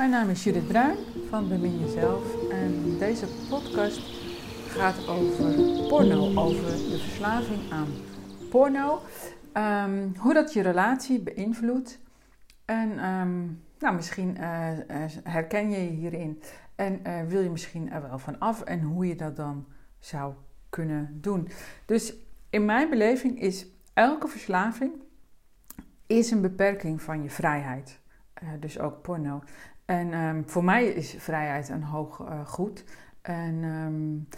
Mijn naam is Judith Bruin van Bemin Jezelf en deze podcast gaat over porno, over de verslaving aan porno, ehm, hoe dat je relatie beïnvloedt en ehm, nou, misschien uh, herken je je hierin en uh, wil je misschien er wel van af en hoe je dat dan zou kunnen doen. Dus in mijn beleving is elke verslaving is een beperking van je vrijheid. Dus ook porno. En um, voor mij is vrijheid een hoog uh, goed. En um,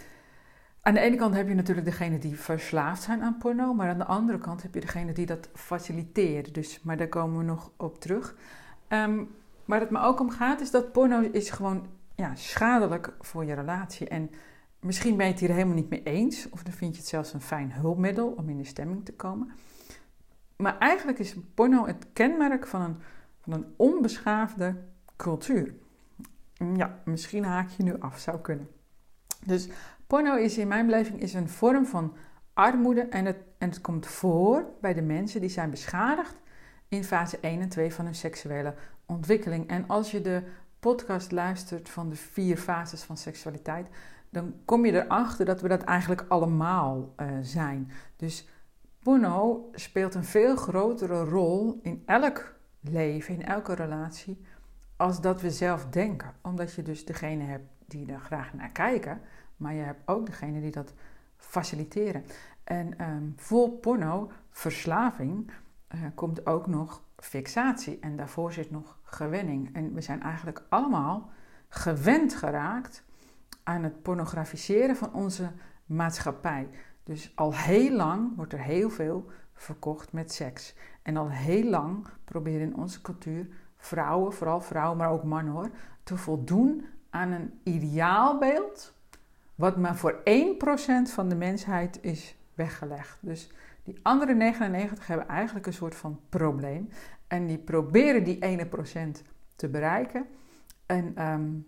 aan de ene kant heb je natuurlijk degene die verslaafd zijn aan porno, maar aan de andere kant heb je degene die dat faciliteren. Dus, maar daar komen we nog op terug. Um, waar het me ook om gaat, is dat porno is gewoon ja, schadelijk voor je relatie. En misschien ben je het hier helemaal niet mee eens, of dan vind je het zelfs een fijn hulpmiddel om in de stemming te komen. Maar eigenlijk is porno het kenmerk van een, van een onbeschaafde cultuur. Ja, misschien haak je nu af, zou kunnen. Dus porno is in mijn beleving is een vorm van armoede en het, en het komt voor bij de mensen die zijn beschadigd in fase 1 en 2 van hun seksuele ontwikkeling. En als je de podcast luistert van de vier fases van seksualiteit, dan kom je erachter dat we dat eigenlijk allemaal uh, zijn. Dus porno speelt een veel grotere rol in elk leven, in elke relatie, als dat we zelf denken. Omdat je dus degene hebt die er graag naar kijken, maar je hebt ook degene die dat faciliteren. En um, voor porno, verslaving, uh, komt ook nog fixatie. En daarvoor zit nog gewenning. En we zijn eigenlijk allemaal gewend geraakt aan het pornografiseren van onze maatschappij. Dus al heel lang wordt er heel veel verkocht met seks. En al heel lang proberen in onze cultuur vrouwen, vooral vrouwen, maar ook mannen hoor, te voldoen aan een ideaalbeeld, wat maar voor 1% van de mensheid is weggelegd. Dus die andere 99 hebben eigenlijk een soort van probleem. En die proberen die ene procent te bereiken. En um,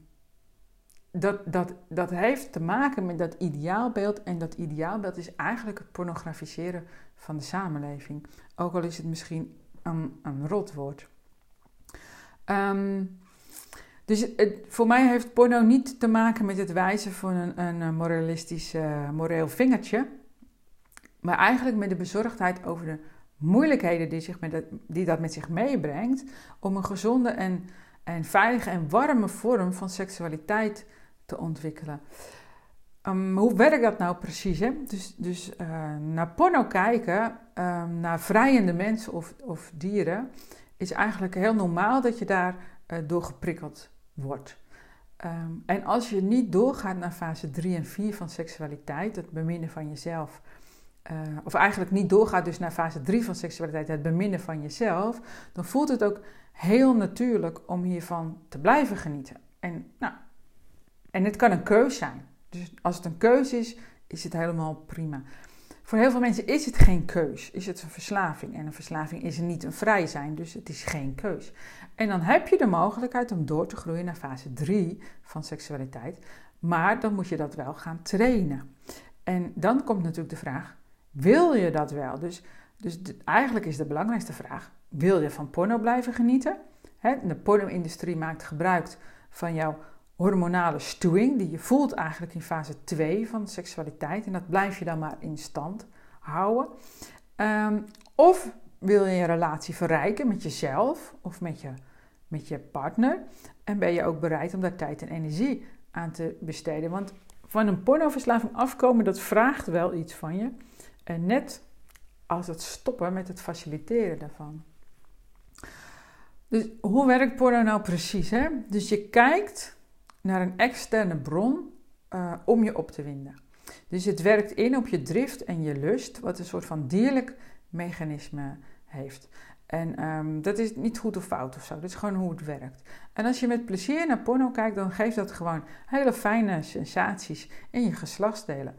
dat, dat, dat heeft te maken met dat ideaalbeeld. En dat ideaalbeeld is eigenlijk het pornografiseren van de samenleving. Ook al is het misschien een, een rotwoord. Um, dus voor mij heeft porno niet te maken met het wijzen van een, een moralistisch uh, moreel vingertje. Maar eigenlijk met de bezorgdheid over de moeilijkheden die, zich met dat, die dat met zich meebrengt. Om een gezonde en, en veilige en warme vorm van seksualiteit te ontwikkelen. Um, hoe werkt dat nou precies? Hè? Dus, dus uh, naar porno kijken, um, naar vrijende mensen of, of dieren, is eigenlijk heel normaal dat je daar uh, door geprikkeld wordt. Um, en als je niet doorgaat naar fase 3 en 4 van seksualiteit, het beminnen van jezelf, uh, of eigenlijk niet doorgaat dus naar fase 3 van seksualiteit, het beminnen van jezelf, dan voelt het ook heel natuurlijk om hiervan te blijven genieten. En, nou, en het kan een keus zijn. Dus als het een keus is, is het helemaal prima. Voor heel veel mensen is het geen keus, is het een verslaving. En een verslaving is niet een vrij zijn, dus het is geen keus. En dan heb je de mogelijkheid om door te groeien naar fase 3 van seksualiteit. Maar dan moet je dat wel gaan trainen. En dan komt natuurlijk de vraag: wil je dat wel? Dus, dus eigenlijk is de belangrijkste vraag: wil je van porno blijven genieten? de porno-industrie maakt gebruik van jouw hormonale stuwing, die je voelt eigenlijk in fase 2 van seksualiteit. En dat blijf je dan maar in stand houden. Um, of wil je je relatie verrijken met jezelf of met je, met je partner? En ben je ook bereid om daar tijd en energie aan te besteden? Want van een pornoverslaving afkomen, dat vraagt wel iets van je. En net als het stoppen met het faciliteren daarvan. Dus hoe werkt porno nou precies? Hè? Dus je kijkt naar een externe bron uh, om je op te winden. Dus het werkt in op je drift en je lust, wat een soort van dierlijk mechanisme heeft. En um, dat is niet goed of fout of zo. Dat is gewoon hoe het werkt. En als je met plezier naar porno kijkt, dan geeft dat gewoon hele fijne sensaties in je geslachtsdelen.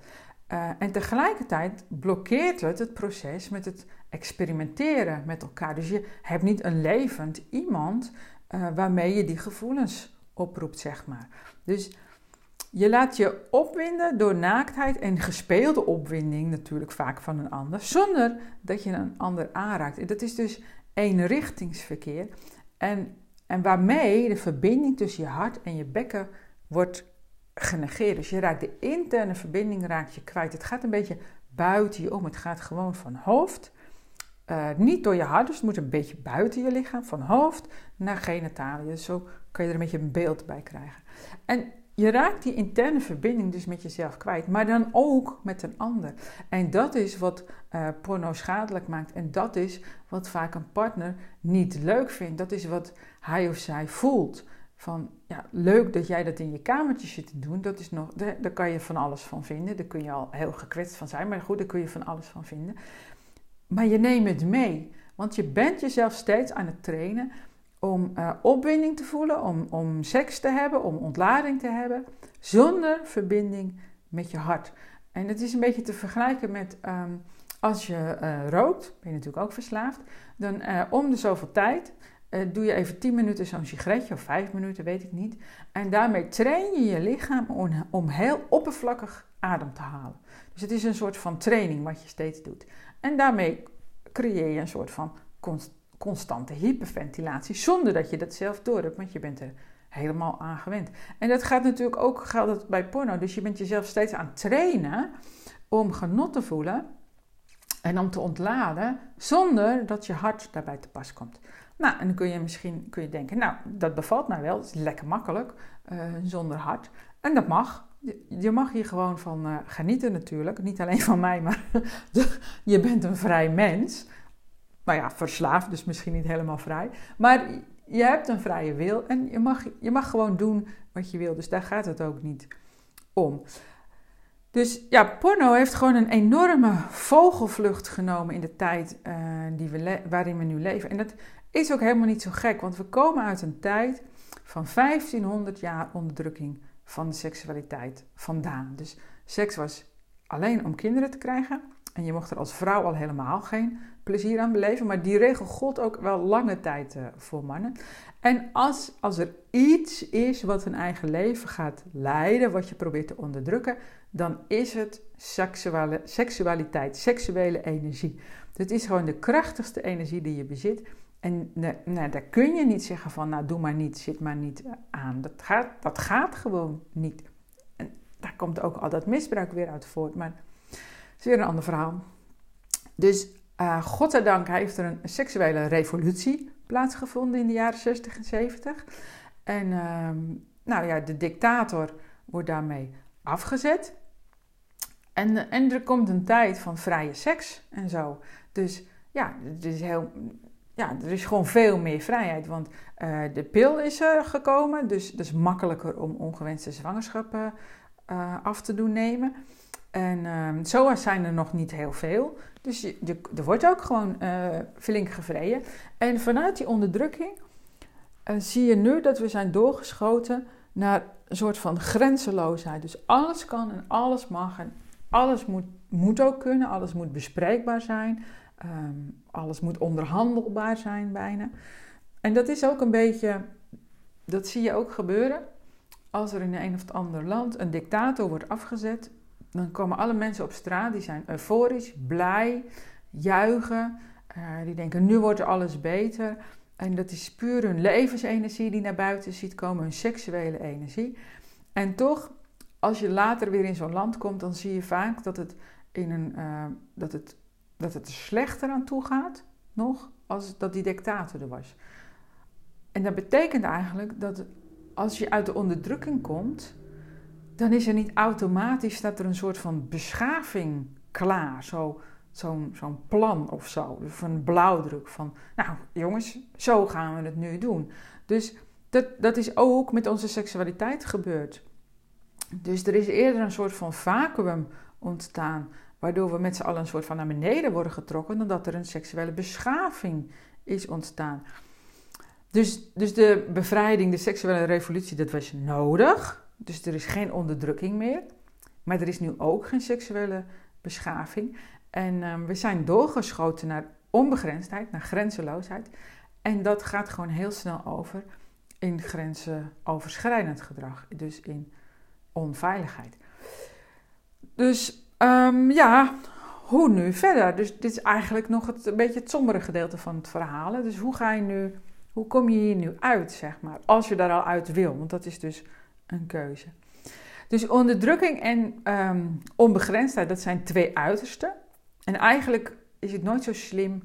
Uh, en tegelijkertijd blokkeert het het proces met het experimenteren met elkaar. Dus je hebt niet een levend iemand uh, waarmee je die gevoelens oproept, zeg maar. Dus je laat je opwinden door naaktheid en gespeelde opwinding natuurlijk vaak van een ander, zonder dat je een ander aanraakt. En dat is dus eenrichtingsverkeer. En En waarmee de verbinding tussen je hart en je bekken wordt genegeerd. Dus je raakt de interne verbinding raakt je kwijt. Het gaat een beetje buiten je om. Het gaat gewoon van hoofd, uh, niet door je hart, dus het moet een beetje buiten je lichaam, van hoofd naar genitaliën. Zo kan je er een beetje een beeld bij krijgen. En je raakt die interne verbinding dus met jezelf kwijt, maar dan ook met een ander. En dat is wat uh, porno schadelijk maakt. En dat is wat vaak een partner niet leuk vindt. Dat is wat hij of zij voelt. Van ja, leuk dat jij dat in je kamertje zit te doen. Dat is nog, daar, daar kan je van alles van vinden. Daar kun je al heel gekwetst van zijn. Maar goed, daar kun je van alles van vinden. Maar je neemt het mee. Want je bent jezelf steeds aan het trainen om uh, opwinding te voelen, om, om seks te hebben, om ontlading te hebben, zonder verbinding met je hart. En het is een beetje te vergelijken met ehm, als je uh, rookt, ben je natuurlijk ook verslaafd, dan uh, om de zoveel tijd doe je even 10 minuten zo'n sigaretje of 5 minuten, weet ik niet. En daarmee train je je lichaam om, om heel oppervlakkig adem te halen. Dus het is een soort van training wat je steeds doet. En daarmee creëer je een soort van constante hyperventilatie, zonder dat je dat zelf door hebt, want je bent er helemaal aan gewend. En dat gaat natuurlijk ook geldt bij porno. Dus je bent jezelf steeds aan het trainen om genot te voelen en om te ontladen, zonder dat je hart daarbij te pas komt. Nou, en dan kun je misschien kun je denken, nou, dat bevalt mij wel, het is lekker makkelijk, uh, zonder hart. En dat mag. Je mag hier gewoon van uh, genieten natuurlijk. Niet alleen van mij, maar je bent een vrij mens. Nou ja, verslaafd, dus misschien niet helemaal vrij. Maar je hebt een vrije wil en je mag, je mag gewoon doen wat je wil. Dus daar gaat het ook niet om. Dus ja, porno heeft gewoon een enorme vogelvlucht genomen in de tijd uh, die we waarin we nu leven. En dat is ook helemaal niet zo gek, want we komen uit een tijd van 1500 jaar onderdrukking van de seksualiteit vandaan. Dus seks was alleen om kinderen te krijgen. En je mocht er als vrouw al helemaal geen plezier aan beleven. Maar die regel gold ook wel lange tijd uh, voor mannen. En als, als er iets is wat een eigen leven gaat leiden, wat je probeert te onderdrukken, dan is het seksuele, seksualiteit, seksuele energie. Het is gewoon de krachtigste energie die je bezit. En nou, daar kun je niet zeggen van, nou doe maar niet, zit maar niet eh, aan. Dat gaat, dat gaat gewoon niet. En daar komt ook al dat misbruik weer uit voort. Maar het is weer een ander verhaal. Dus uh, godzijdank heeft er een seksuele revolutie plaatsgevonden in de jaren 60 en 70. En uh, nou ja, de dictator wordt daarmee afgezet. En, en er komt een tijd van vrije seks en zo. Dus ja, het is heel, ja, er is gewoon veel meer vrijheid. Want uh, de pil is er gekomen, dus het is makkelijker om ongewenste zwangerschappen uh, af te doen nemen. En uh, SOA's zijn er nog niet heel veel. Dus je, er wordt ook gewoon uh, flink gevreden. En vanuit die onderdrukking zie je nu dat we zijn doorgeschoten naar een soort van grenzeloosheid. Dus alles kan en alles mag en alles moet, moet ook kunnen, alles moet bespreekbaar zijn. Um, alles moet onderhandelbaar zijn bijna. En dat is ook een beetje, dat zie je ook gebeuren. Als er in een of ander land een dictator wordt afgezet, dan komen alle mensen op straat, die zijn euforisch, blij, juichen. Uh, die denken, nu wordt alles beter. En dat is puur hun levensenergie die naar buiten ziet komen, hun seksuele energie. En toch, als je later weer in zo'n land komt, dan zie je vaak dat het, in een, uh, dat het dat het er slechter aan toe gaat nog als dat die dictator er was. En dat betekent eigenlijk dat als je uit de onderdrukking komt, dan is er niet automatisch dat er een soort van beschaving klaar, zo, zo'n zo'n plan of zo, een blauwdruk van, nou jongens, zo gaan we het nu doen. Dus dat, dat is ook met onze seksualiteit gebeurd. Dus er is eerder een soort van vacuüm ontstaan waardoor we met z'n allen een soort van naar beneden worden getrokken, dan dat er een seksuele beschaving is ontstaan. Dus, dus de bevrijding, de seksuele revolutie, dat was nodig. Dus er is geen onderdrukking meer. Maar er is nu ook geen seksuele beschaving. En um, we zijn doorgeschoten naar onbegrensdheid, naar grenzeloosheid. En dat gaat gewoon heel snel over in grenzenoverschrijdend gedrag. Dus in onveiligheid. Dus Um, ja, hoe nu verder? Dus dit is eigenlijk nog het, een beetje het sombere gedeelte van het verhaal. Dus hoe ga je nu Hoe kom je hier nu uit, zeg maar, als je daar al uit wil? Want dat is dus een keuze. Dus onderdrukking en um, onbegrensdheid, dat zijn twee uitersten. En eigenlijk is het nooit zo slim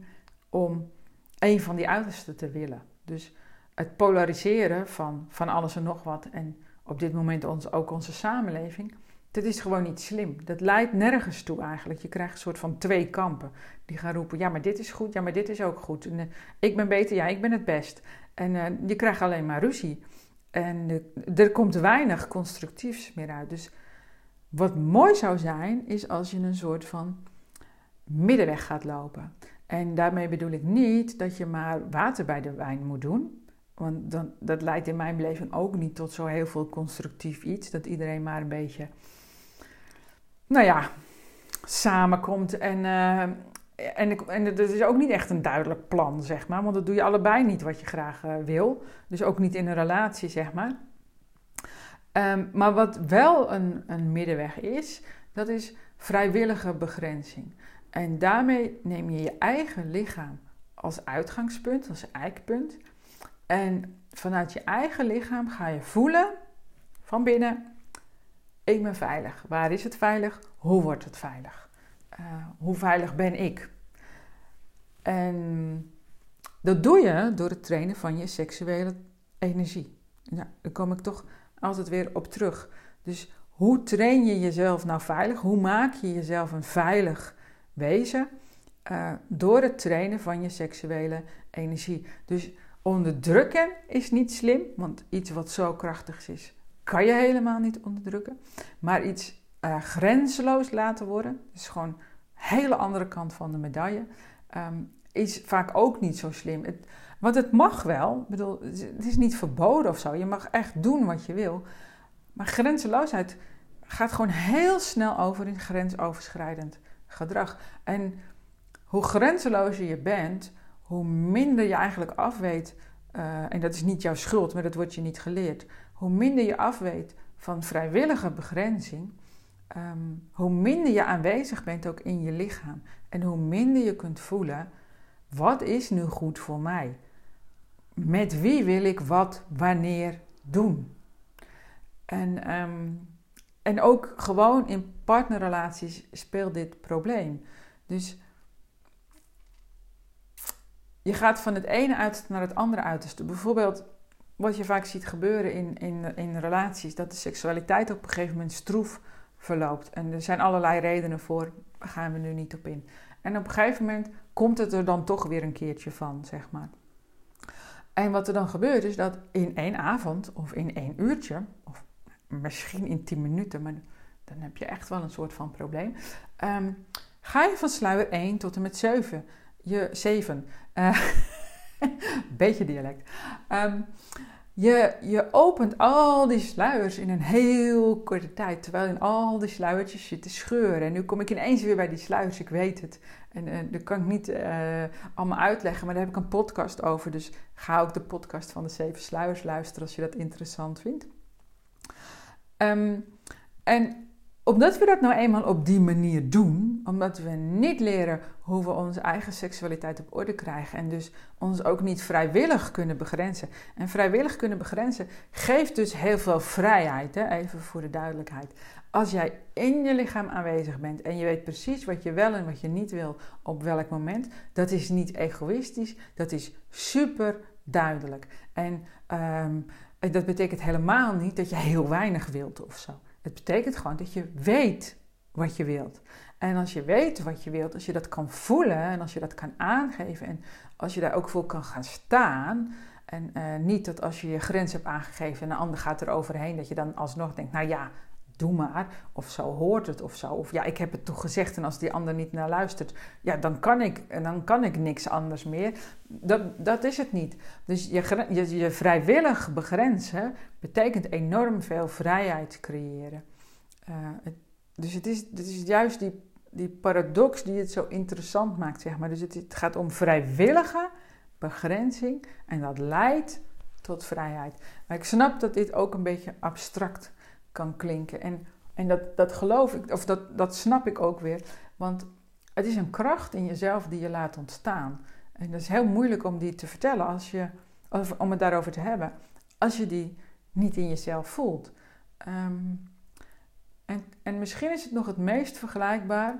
om een van die uitersten te willen. Dus het polariseren van, van alles en nog wat en op dit moment ons, ook onze samenleving, dat is gewoon niet slim. Dat leidt nergens toe eigenlijk. Je krijgt een soort van twee kampen. Die gaan roepen, ja maar dit is goed, ja maar dit is ook goed. En, uh, ik ben beter, ja ik ben het best. En uh, je krijgt alleen maar ruzie. En er komt weinig constructiefs meer uit. Dus wat mooi zou zijn, is als je een soort van middenweg gaat lopen. En daarmee bedoel ik niet dat je maar water bij de wijn moet doen. Want dan, dat leidt in mijn beleving ook niet tot zo heel veel constructief iets. Dat iedereen maar een beetje, nou ja, samenkomt. En, uh, en, en het is ook niet echt een duidelijk plan, zeg maar. Want dat doe je allebei niet wat je graag uh, wil. Dus ook niet in een relatie, zeg maar. Um, maar wat wel een, een middenweg is, dat is vrijwillige begrenzing. En daarmee neem je je eigen lichaam als uitgangspunt, als eikpunt. En vanuit je eigen lichaam ga je voelen van binnen: ik ben veilig. Waar is het veilig? Hoe wordt het veilig? Uh, hoe veilig ben ik? En dat doe je door het trainen van je seksuele energie. Nou, daar kom ik toch altijd weer op terug. Dus hoe train je jezelf nou veilig? Hoe maak je jezelf een veilig wezen? Uh, door het trainen van je seksuele energie. Dus onderdrukken is niet slim, want iets wat zo krachtig is, kan je helemaal niet onderdrukken. Maar iets uh, grenzeloos laten worden, dus gewoon een hele andere kant van de medaille, um, is vaak ook niet zo slim. Want het mag wel, bedoel, het is niet verboden of zo. Je mag echt doen wat je wil. Maar grenzeloosheid gaat gewoon heel snel over in grensoverschrijdend gedrag. En hoe grenzelozer je bent, hoe minder je eigenlijk afweet, uh, en dat is niet jouw schuld, maar dat wordt je niet geleerd. Hoe minder je afweet van vrijwillige begrenzing, um, hoe minder je aanwezig bent ook in je lichaam. En hoe minder je kunt voelen, wat is nu goed voor mij? Met wie wil ik wat wanneer doen? En, um, en ook gewoon in partnerrelaties speelt dit probleem. Dus je gaat van het ene uiterste naar het andere uiterste. Bijvoorbeeld, wat je vaak ziet gebeuren in, in, in relaties, dat de seksualiteit op een gegeven moment stroef verloopt. En er zijn allerlei redenen voor, daar gaan we nu niet op in. En op een gegeven moment komt het er dan toch weer een keertje van, zeg maar. En wat er dan gebeurt is dat in één avond of in één uurtje, of misschien in tien minuten, maar dan heb je echt wel een soort van probleem. Um, ga je van sluier 1 tot en met 7. Je 7. Uh, beetje dialect. Um, je, je opent al die sluiers in een heel korte tijd, terwijl in al die sluiertjes zit te scheuren. En nu kom ik ineens weer bij die sluiers, ik weet het. En uh, dat kan ik niet uh, allemaal uitleggen, maar daar heb ik een podcast over. Dus ga ook de podcast van de Zeven Sluiers luisteren als je dat interessant vindt. Um, en omdat we dat nou eenmaal op die manier doen, omdat we niet leren hoe we onze eigen seksualiteit op orde krijgen en dus ons ook niet vrijwillig kunnen begrenzen. En vrijwillig kunnen begrenzen geeft dus heel veel vrijheid, hè? even voor de duidelijkheid. Als jij in je lichaam aanwezig bent en je weet precies wat je wel en wat je niet wil op welk moment, dat is niet egoïstisch, dat is super duidelijk. En um, dat betekent helemaal niet dat je heel weinig wilt of zo. Het betekent gewoon dat je weet wat je wilt. En als je weet wat je wilt, als je dat kan voelen en als je dat kan aangeven en als je daar ook voor kan gaan staan. En uh, niet dat als je je grens hebt aangegeven en een ander gaat er overheen, dat je dan alsnog denkt, nou ja, doe maar. Of zo hoort het of zo. Of ja, ik heb het toch gezegd en als die ander niet naar luistert, ja, dan kan ik, dan kan ik niks anders meer. Dat, dat is het niet. Dus je, je, vrijwillig begrenzen betekent enorm veel vrijheid creëren. Het, dus het is, het is juist die, die paradox die het zo interessant maakt, zeg maar. Dus het, gaat om vrijwillige begrenzing en dat leidt tot vrijheid. Maar ik snap dat dit ook een beetje abstract kan klinken. En, en dat, dat geloof ik, of dat, dat snap ik ook weer. Want het is een kracht in jezelf die je laat ontstaan. En dat is heel moeilijk om die te vertellen als je, om het daarover te hebben, als je die niet in jezelf voelt. Ehm, en, en misschien is het nog het meest vergelijkbaar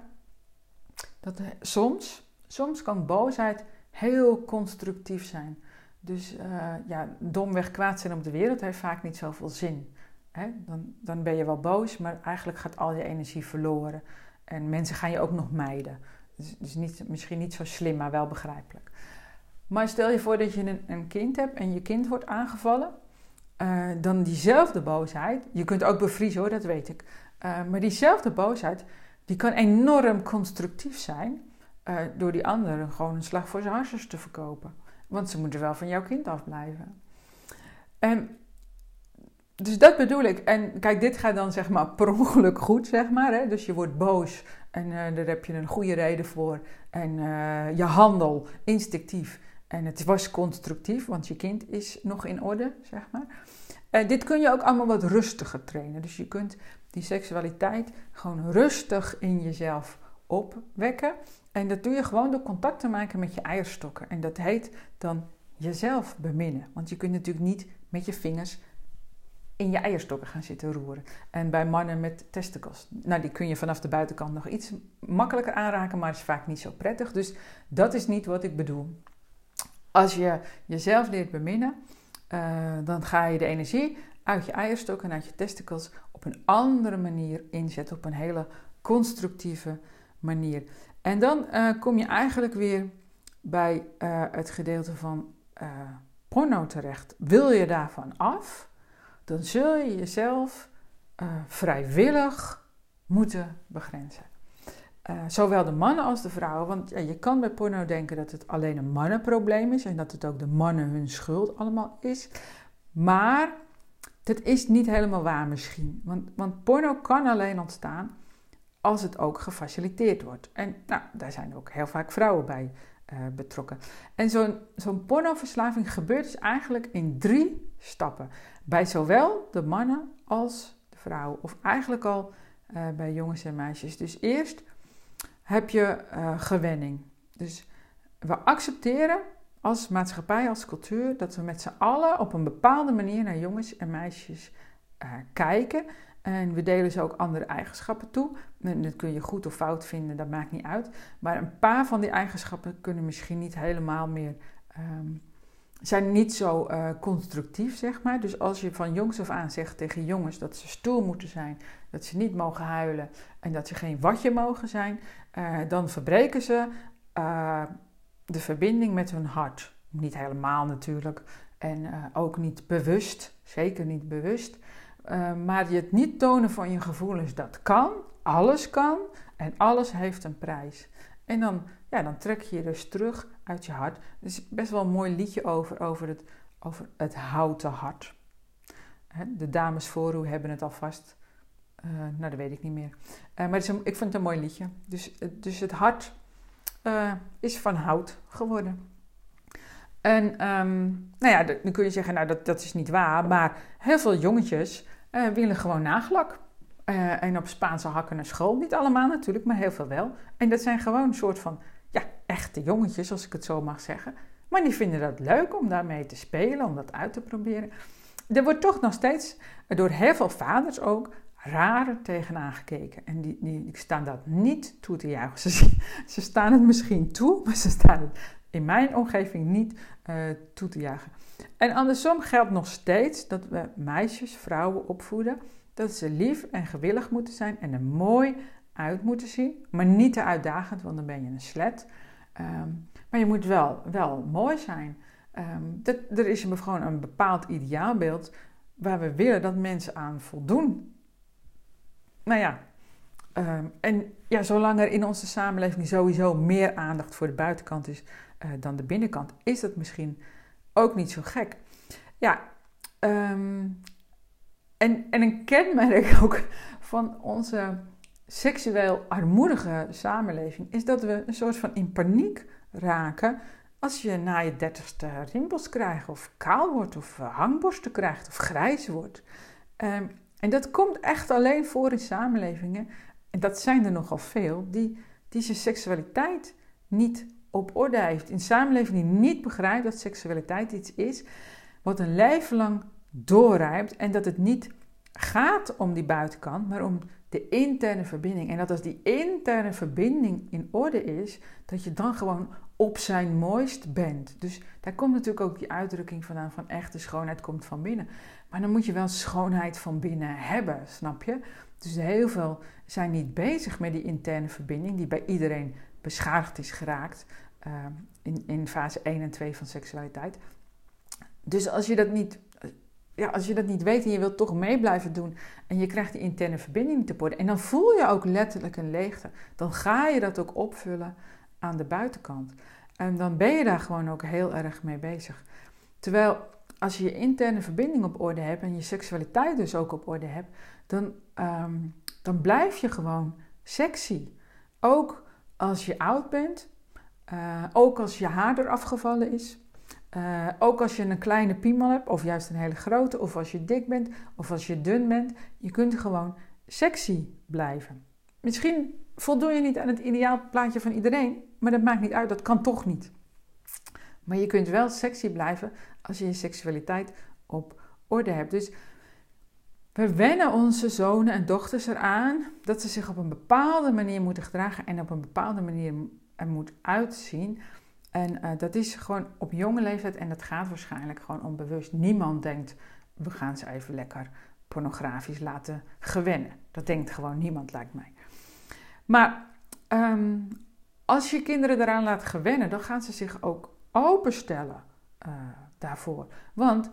dat soms, soms kan boosheid heel constructief zijn. Dus uh, ja, domweg kwaad zijn op de wereld heeft vaak niet zoveel zin. Hè? Dan, dan ben je wel boos, maar eigenlijk gaat al je energie verloren. En mensen gaan je ook nog mijden. Dus, dus niet, misschien niet zo slim, maar wel begrijpelijk. Maar stel je voor dat je een, een kind hebt en je kind wordt aangevallen. Uh, dan diezelfde boosheid, je kunt ook bevriezen hoor, dat weet ik. Uh, maar diezelfde boosheid, die kan enorm constructief zijn. Uh, door die anderen gewoon een slag voor zijn harsers te verkopen. Want ze moeten wel van jouw kind afblijven. En dus dat bedoel ik. En kijk, dit gaat dan zeg maar per ongeluk goed, zeg maar. Hè? Dus je wordt boos en uh, daar heb je een goede reden voor. En je handel instinctief. En het was constructief, want je kind is nog in orde, zeg maar. Dit kun je ook allemaal wat rustiger trainen. Dus je kunt die seksualiteit gewoon rustig in jezelf opwekken. En dat doe je gewoon door contact te maken met je eierstokken. En dat heet dan jezelf beminnen. Want je kunt natuurlijk niet met je vingers in je eierstokken gaan zitten roeren. En bij mannen met testicles, nou die kun je vanaf de buitenkant nog iets makkelijker aanraken, maar is vaak niet zo prettig. Dus dat is niet wat ik bedoel. Als je jezelf leert beminnen, uh, dan ga je de energie uit je eierstokken en uit je testicles op een andere manier inzetten, op een hele constructieve manier. En dan uh, kom je eigenlijk weer bij uh, het gedeelte van porno terecht. Wil je daarvan af? dan zul je jezelf vrijwillig moeten begrenzen. Zowel de mannen als de vrouwen. Want ja, je kan bij porno denken dat het alleen een mannenprobleem is en dat het ook de mannen hun schuld allemaal is. Maar dat is niet helemaal waar misschien. Want, want porno kan alleen ontstaan als het ook gefaciliteerd wordt. En nou, daar zijn ook heel vaak vrouwen bij uh, betrokken. En zo'n zo'n pornoverslaving gebeurt dus eigenlijk in drie stappen. Bij zowel de mannen als de vrouwen. Of eigenlijk al uh, bij jongens en meisjes. Dus eerst heb je uh, gewenning. Dus we accepteren als maatschappij, als cultuur, dat we met z'n allen op een bepaalde manier naar jongens en meisjes kijken. En we delen ze ook andere eigenschappen toe. En dat kun je goed of fout vinden, dat maakt niet uit. Maar een paar van die eigenschappen kunnen misschien niet helemaal meer. Um, zijn niet zo uh, constructief, zeg maar. Dus als je van jongs af aan zegt tegen jongens dat ze stoer moeten zijn, dat ze niet mogen huilen en dat ze geen watje mogen zijn, uh, dan verbreken ze de verbinding met hun hart. Niet helemaal natuurlijk en ook niet bewust, zeker niet bewust. Uh, maar het niet tonen van je gevoelens, dat kan. Alles kan en alles heeft een prijs. En dan, ja, dan trek je je dus terug uit je hart. Er is best wel een mooi liedje over, over, het, over het houten hart. De dames voor hebben het alvast. Uh, nou, dat weet ik niet meer. Maar ik vind het een mooi liedje. Dus, dus het hart uh, is van hout geworden. En um, nou ja, dan kun je zeggen, nou dat, dat is niet waar. Maar heel veel jongetjes uh, willen gewoon nagelak. Uh, en op Spaanse hakken naar school. Niet allemaal natuurlijk, maar heel veel wel. En dat zijn gewoon een soort van, ja, echte jongetjes, als ik het zo mag zeggen. Maar die vinden dat leuk om daarmee te spelen, om dat uit te proberen. Er wordt toch nog steeds door heel veel vaders ook raar tegenaan gekeken. En die, die, staan dat niet toe te juichen. Ze, ze, staan het misschien toe, maar ze staan het in mijn omgeving niet uh, toe te juichen. En andersom geldt nog steeds dat we meisjes, vrouwen opvoeden dat ze lief en gewillig moeten zijn en er mooi uit moeten zien, maar niet te uitdagend, want dan ben je een slet. Um, maar je moet wel, wel mooi zijn. Um, dat, er is gewoon een bepaald ideaalbeeld waar we willen dat mensen aan voldoen. Nou ja, um, en ja, zolang er in onze samenleving sowieso meer aandacht voor de buitenkant is uh, dan de binnenkant, is dat misschien ook niet zo gek. Ja, um, en, en een kenmerk ook van onze seksueel armoedige samenleving is dat we een soort van in paniek raken als je na je dertigste rimpels krijgt, of kaal wordt, of eh, hangborsten krijgt, of grijs wordt. Um, en dat komt echt alleen voor in samenlevingen, en dat zijn er nogal veel, die, die zijn seksualiteit niet op orde heeft, in samenleving die niet begrijpt dat seksualiteit iets is wat een leven lang doorrijpt en dat het niet gaat om die buitenkant, maar om de interne verbinding. En dat als die interne verbinding in orde is, dat je dan gewoon op zijn mooist bent. Dus daar komt natuurlijk ook die uitdrukking vandaan van echte schoonheid komt van binnen. Maar dan moet je wel schoonheid van binnen hebben, snap je? Dus heel veel zijn niet bezig met die interne verbinding, die bij iedereen beschadigd is geraakt uh, in, in fase 1 en 2 van seksualiteit. Dus als je dat niet ja, als je dat niet weet en je wilt toch mee blijven doen en je krijgt die interne verbinding op orde en dan voel je ook letterlijk een leegte, dan ga je dat ook opvullen aan de buitenkant. En dan ben je daar gewoon ook heel erg mee bezig. Terwijl als je je interne verbinding op orde hebt en je seksualiteit dus ook op orde hebt, dan, ehm, dan blijf je gewoon sexy. Ook als je oud bent, uh, ook als je haar eraf gevallen is, uh, ook als je een kleine piemel hebt, of juist een hele grote, of als je dik bent, of als je dun bent, je kunt gewoon sexy blijven. Misschien voldoen je niet aan het ideaal plaatje van iedereen, maar dat maakt niet uit, dat kan toch niet. Maar je kunt wel sexy blijven als je je seksualiteit op orde hebt. Dus we wennen onze zonen en dochters eraan dat ze zich op een bepaalde manier moeten gedragen en op een bepaalde manier er moet uitzien. En uh, dat is gewoon op jonge leeftijd en dat gaat waarschijnlijk gewoon onbewust. Niemand denkt, we gaan ze even lekker pornografisch laten gewennen. Dat denkt gewoon niemand, lijkt mij. Maar um, als je kinderen eraan laat gewennen, dan gaan ze zich ook openstellen uh, daarvoor. Want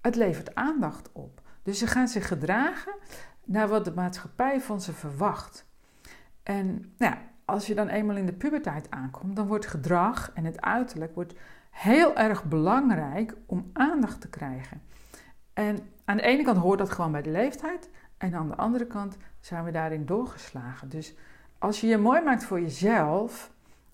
het levert aandacht op. Dus ze gaan zich gedragen naar wat de maatschappij van ze verwacht. En nou als je dan eenmaal in de puberteit aankomt, dan wordt gedrag en het uiterlijk wordt heel erg belangrijk om aandacht te krijgen. En aan de ene kant hoort dat gewoon bij de leeftijd, en aan de andere kant zijn we daarin doorgeslagen. Dus als je je mooi maakt voor jezelf,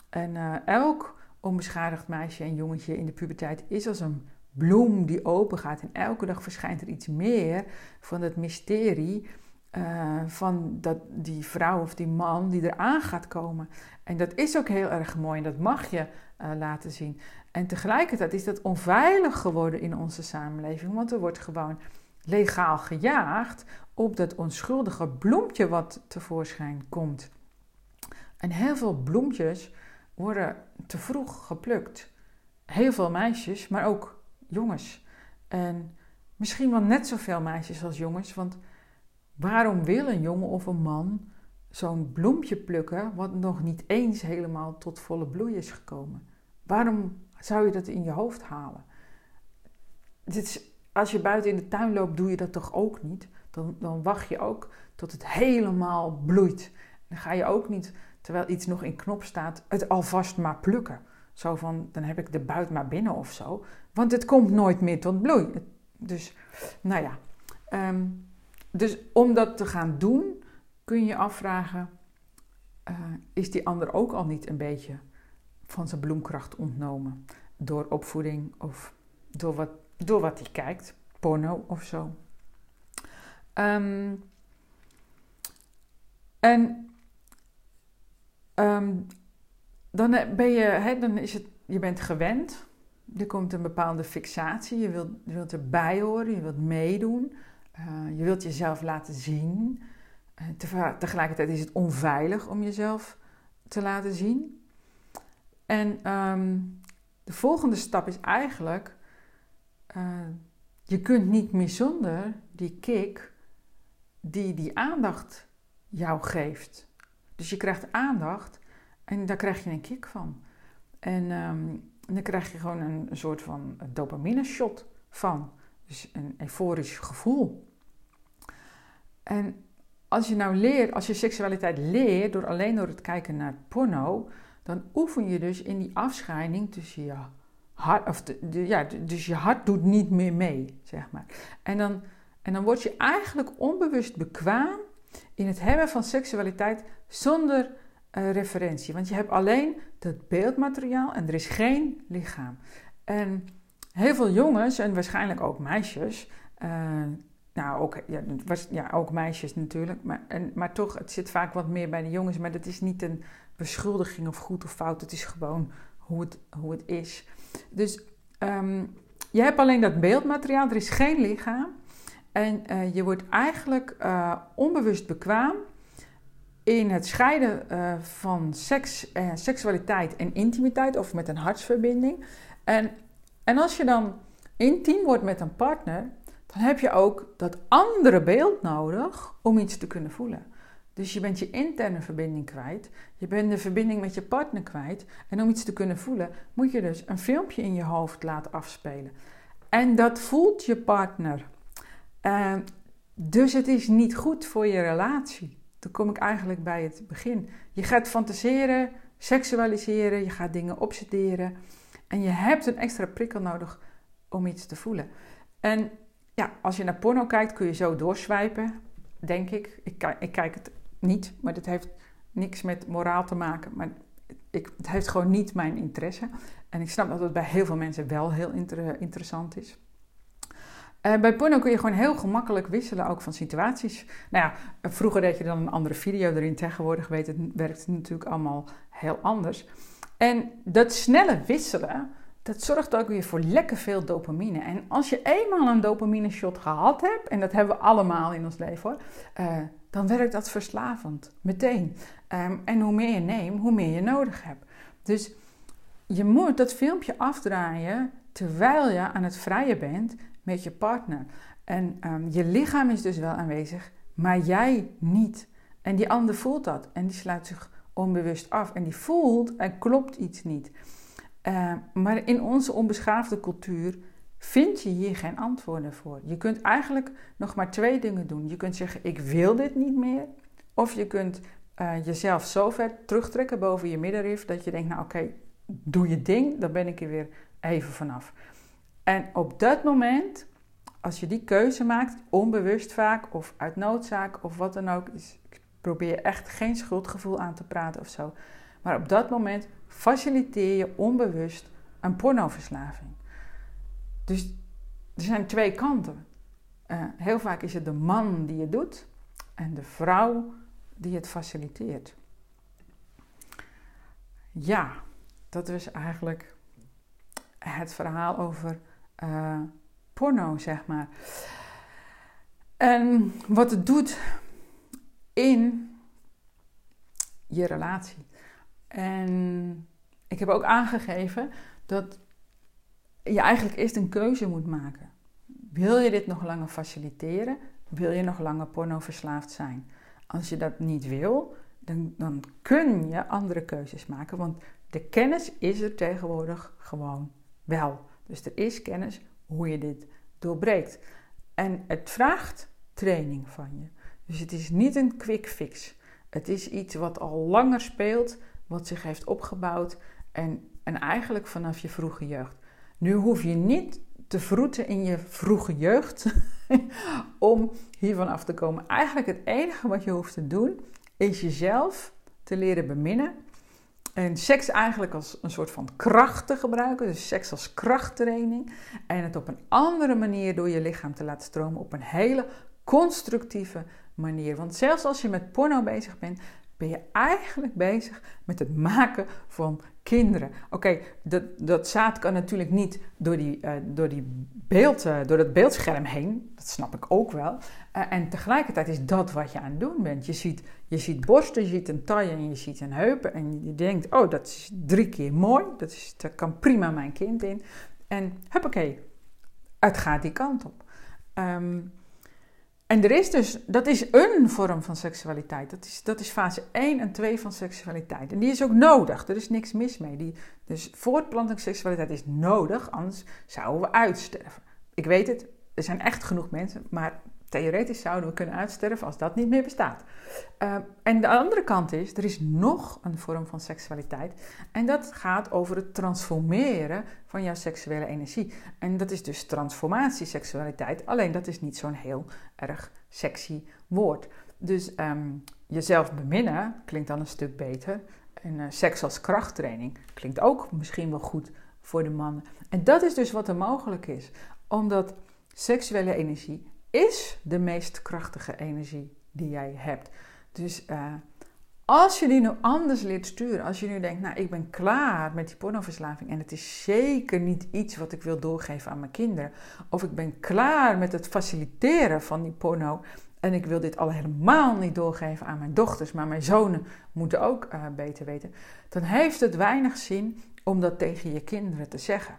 en uh, elk onbeschadigd meisje en jongetje in de puberteit is als een bloem die open gaat en elke dag verschijnt er iets meer van het mysterie uh, van dat, die vrouw of die man die eraan gaat komen. En dat is ook heel erg mooi en dat mag je uh, laten zien. En tegelijkertijd is dat onveilig geworden in onze samenleving, want er wordt gewoon legaal gejaagd op dat onschuldige bloempje wat tevoorschijn komt. En heel veel bloempjes worden te vroeg geplukt. Heel veel meisjes, maar ook jongens. En misschien wel net zoveel meisjes als jongens, want Waarom wil een jongen of een man zo'n bloempje plukken wat nog niet eens helemaal tot volle bloei is gekomen? Waarom zou je dat in je hoofd halen? Dit als je buiten in de tuin loopt, doe je dat toch ook niet? Dan, dan wacht je ook tot het helemaal bloeit. Dan ga je ook niet, terwijl iets nog in knop staat, het alvast maar plukken. Zo van, dan heb ik de buit maar binnen of zo. Want het komt nooit meer tot bloei. Dus, nou ja. Um, dus om dat te gaan doen, kun je afvragen: uh, is die ander ook al niet een beetje van zijn bloemkracht ontnomen? Door opvoeding of door wat, door wat hij kijkt, porno of zo. Um, en um, dan ben je, hè, dan is het, je bent gewend. Er komt een bepaalde fixatie. Je wilt, je wilt erbij horen, je wilt meedoen. Uh, je wilt jezelf laten zien. Uh, tegelijkertijd is het onveilig om jezelf te laten zien. En um, de volgende stap is eigenlijk: uh, je kunt niet meer zonder die kick die die aandacht jou geeft. Dus je krijgt aandacht en daar krijg je een kick van. En um, dan krijg je gewoon een, een soort van dopamine shot van. Dus een euforisch gevoel. En als je nou leert, als je seksualiteit leert door alleen door het kijken naar porno, dan oefen je dus in die afscheiding tussen je hart, of de, ja, dus je hart doet niet meer mee, zeg maar. En dan, en dan word je eigenlijk onbewust bekwaam in het hebben van seksualiteit zonder uh, referentie. Want je hebt alleen dat beeldmateriaal en er is geen lichaam. En heel veel jongens en waarschijnlijk ook meisjes. Uh, nou, ook, ja, was, ja, ook meisjes natuurlijk. Maar, en, maar toch, het zit vaak wat meer bij de jongens. Maar dat is niet een beschuldiging of goed of fout. Het is gewoon hoe het, hoe het is. Dus ehm, je hebt alleen dat beeldmateriaal, er is geen lichaam. En eh, je wordt eigenlijk onbewust bekwaam in het scheiden uh, van seks, seksualiteit en intimiteit of met een hartsverbinding. En, en als je dan intiem wordt met een partner, dan heb je ook dat andere beeld nodig om iets te kunnen voelen. Dus je bent je interne verbinding kwijt. Je bent de verbinding met je partner kwijt. En om iets te kunnen voelen, moet je dus een filmpje in je hoofd laten afspelen. En dat voelt je partner. Uh, dus het is niet goed voor je relatie. Dan kom ik eigenlijk bij het begin. Je gaat fantaseren, seksualiseren, je gaat dingen obsederen. En je hebt een extra prikkel nodig om iets te voelen. En ja, als je naar porno kijkt, kun je zo doorswijpen, denk ik. Ik, ik kijk het niet, maar dat heeft niks met moraal te maken. Maar ik, het heeft gewoon niet mijn interesse. En ik snap dat het bij heel veel mensen wel heel interessant is. Uh, bij porno kun je gewoon heel gemakkelijk wisselen ook van situaties. Nou ja, vroeger deed je dan een andere video erin. Tegenwoordig weet het, werkt natuurlijk allemaal heel anders. En dat snelle wisselen, dat zorgt ook weer voor lekker veel dopamine. En als je eenmaal een dopamine shot gehad hebt, en dat hebben we allemaal in ons leven hoor, uh, dan werkt dat verslavend, meteen. Um, en hoe meer je neemt, hoe meer je nodig hebt. Dus je moet dat filmpje afdraaien terwijl je aan het vrijen bent met je partner. En um, je lichaam is dus wel aanwezig, maar jij niet. En die ander voelt dat en die sluit zich onbewust af. En die voelt, er klopt iets niet. Uh, maar in onze onbeschaafde cultuur vind je hier geen antwoorden voor. Je kunt eigenlijk nog maar twee dingen doen. Je kunt zeggen: Ik wil dit niet meer. Of je kunt uh, jezelf zo ver terugtrekken boven je middenrif dat je denkt: Nou, oké, doe je ding, dan ben ik er weer even vanaf. En op dat moment, als je die keuze maakt, onbewust vaak of uit noodzaak of wat dan ook, ik probeer echt geen schuldgevoel aan te praten of zo. Maar op dat moment faciliteer je onbewust een pornoverslaving. Dus er zijn twee kanten. Uh, heel vaak is het de man die het doet en de vrouw die het faciliteert. Ja, dat is eigenlijk het verhaal over uh, porno, zeg maar. En wat het doet in je relatie. En ik heb ook aangegeven dat je eigenlijk eerst een keuze moet maken. Wil je dit nog langer faciliteren? Wil je nog langer pornoverslaafd zijn? Als je dat niet wil, dan, dan kun je andere keuzes maken. Want de kennis is er tegenwoordig gewoon wel. Dus er is kennis hoe je dit doorbreekt. En het vraagt training van je. Dus het is niet een quick fix. Het is iets wat al langer speelt, wat zich heeft opgebouwd en, en eigenlijk vanaf je vroege jeugd. Nu hoef je niet te vroeten in je vroege jeugd om hiervan af te komen. Eigenlijk het enige wat je hoeft te doen is jezelf te leren beminnen en seks eigenlijk als een soort van kracht te gebruiken, dus seks als krachttraining. En het op een andere manier door je lichaam te laten stromen, op een hele constructieve manier. Want zelfs als je met porno bezig bent, ben je eigenlijk bezig met het maken van kinderen. Oké, dat, dat zaad kan natuurlijk niet door, die, uh, door, die beeld, uh, door dat beeldscherm heen. Dat snap ik ook wel. Uh, en tegelijkertijd is dat wat je aan het doen bent. Je ziet, je ziet borsten, je ziet een taille en je ziet een heupen. En je denkt, oh, dat is drie keer mooi. Dat, kan prima mijn kind in. En huppakee, het gaat die kant op. Um, en er is dus, dat is een vorm van seksualiteit. Dat is, dat is fase 1 en 2 van seksualiteit. En die is ook nodig. Er is niks mis mee. Die, dus voortplantingsseksualiteit is nodig, anders zouden we uitsterven. Ik weet het, er zijn echt genoeg mensen, maar theoretisch zouden we kunnen uitsterven als dat niet meer bestaat. Uh, en de andere kant is, er is nog een vorm van seksualiteit. En dat gaat over het transformeren van jouw seksuele energie. En dat is dus transformatieseksualiteit. Alleen dat is niet zo'n heel erg sexy woord. Dus um, jezelf beminnen klinkt dan een stuk beter. En uh, seks als krachttraining klinkt ook misschien wel goed voor de mannen. En dat is dus wat er mogelijk is. Omdat seksuele energie is de meest krachtige energie die jij hebt. Dus uh, Als je die nu anders leert sturen, als je nu denkt, nou ik ben klaar met die pornoverslaving en het is zeker niet iets wat ik wil doorgeven aan mijn kinderen, of ik ben klaar met het faciliteren van die porno en ik wil dit al helemaal niet doorgeven aan mijn dochters, maar mijn zonen moeten ook uh, beter weten, dan heeft het weinig zin om dat tegen je kinderen te zeggen.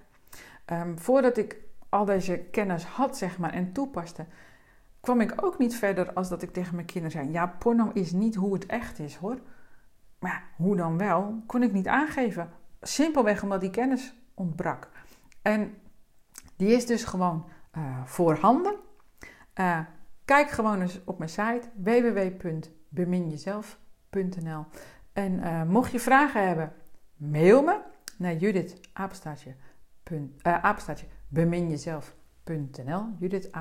Um, voordat ik al deze kennis had, zeg maar, en toepaste, kwam ik ook niet verder als dat ik tegen mijn kinderen zei: Ja, porno is niet hoe het echt is hoor. Maar hoe dan wel, kon ik niet aangeven. Simpelweg omdat die kennis ontbrak. En die is dus gewoon uh, voorhanden. Uh, kijk gewoon eens op mijn site www.beminjezelf.nl. En uh, mocht je vragen hebben, mail me naar Judith apenstaartje. Judith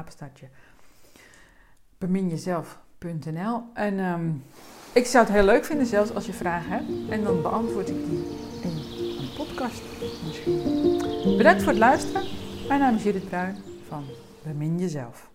beminjezelf.nl. En um, ik zou het heel leuk vinden, zelfs als je vragen hebt. En dan beantwoord ik die in een podcast misschien. Bedankt voor het luisteren. Mijn naam is Judith Bruin van Bemin Jezelf.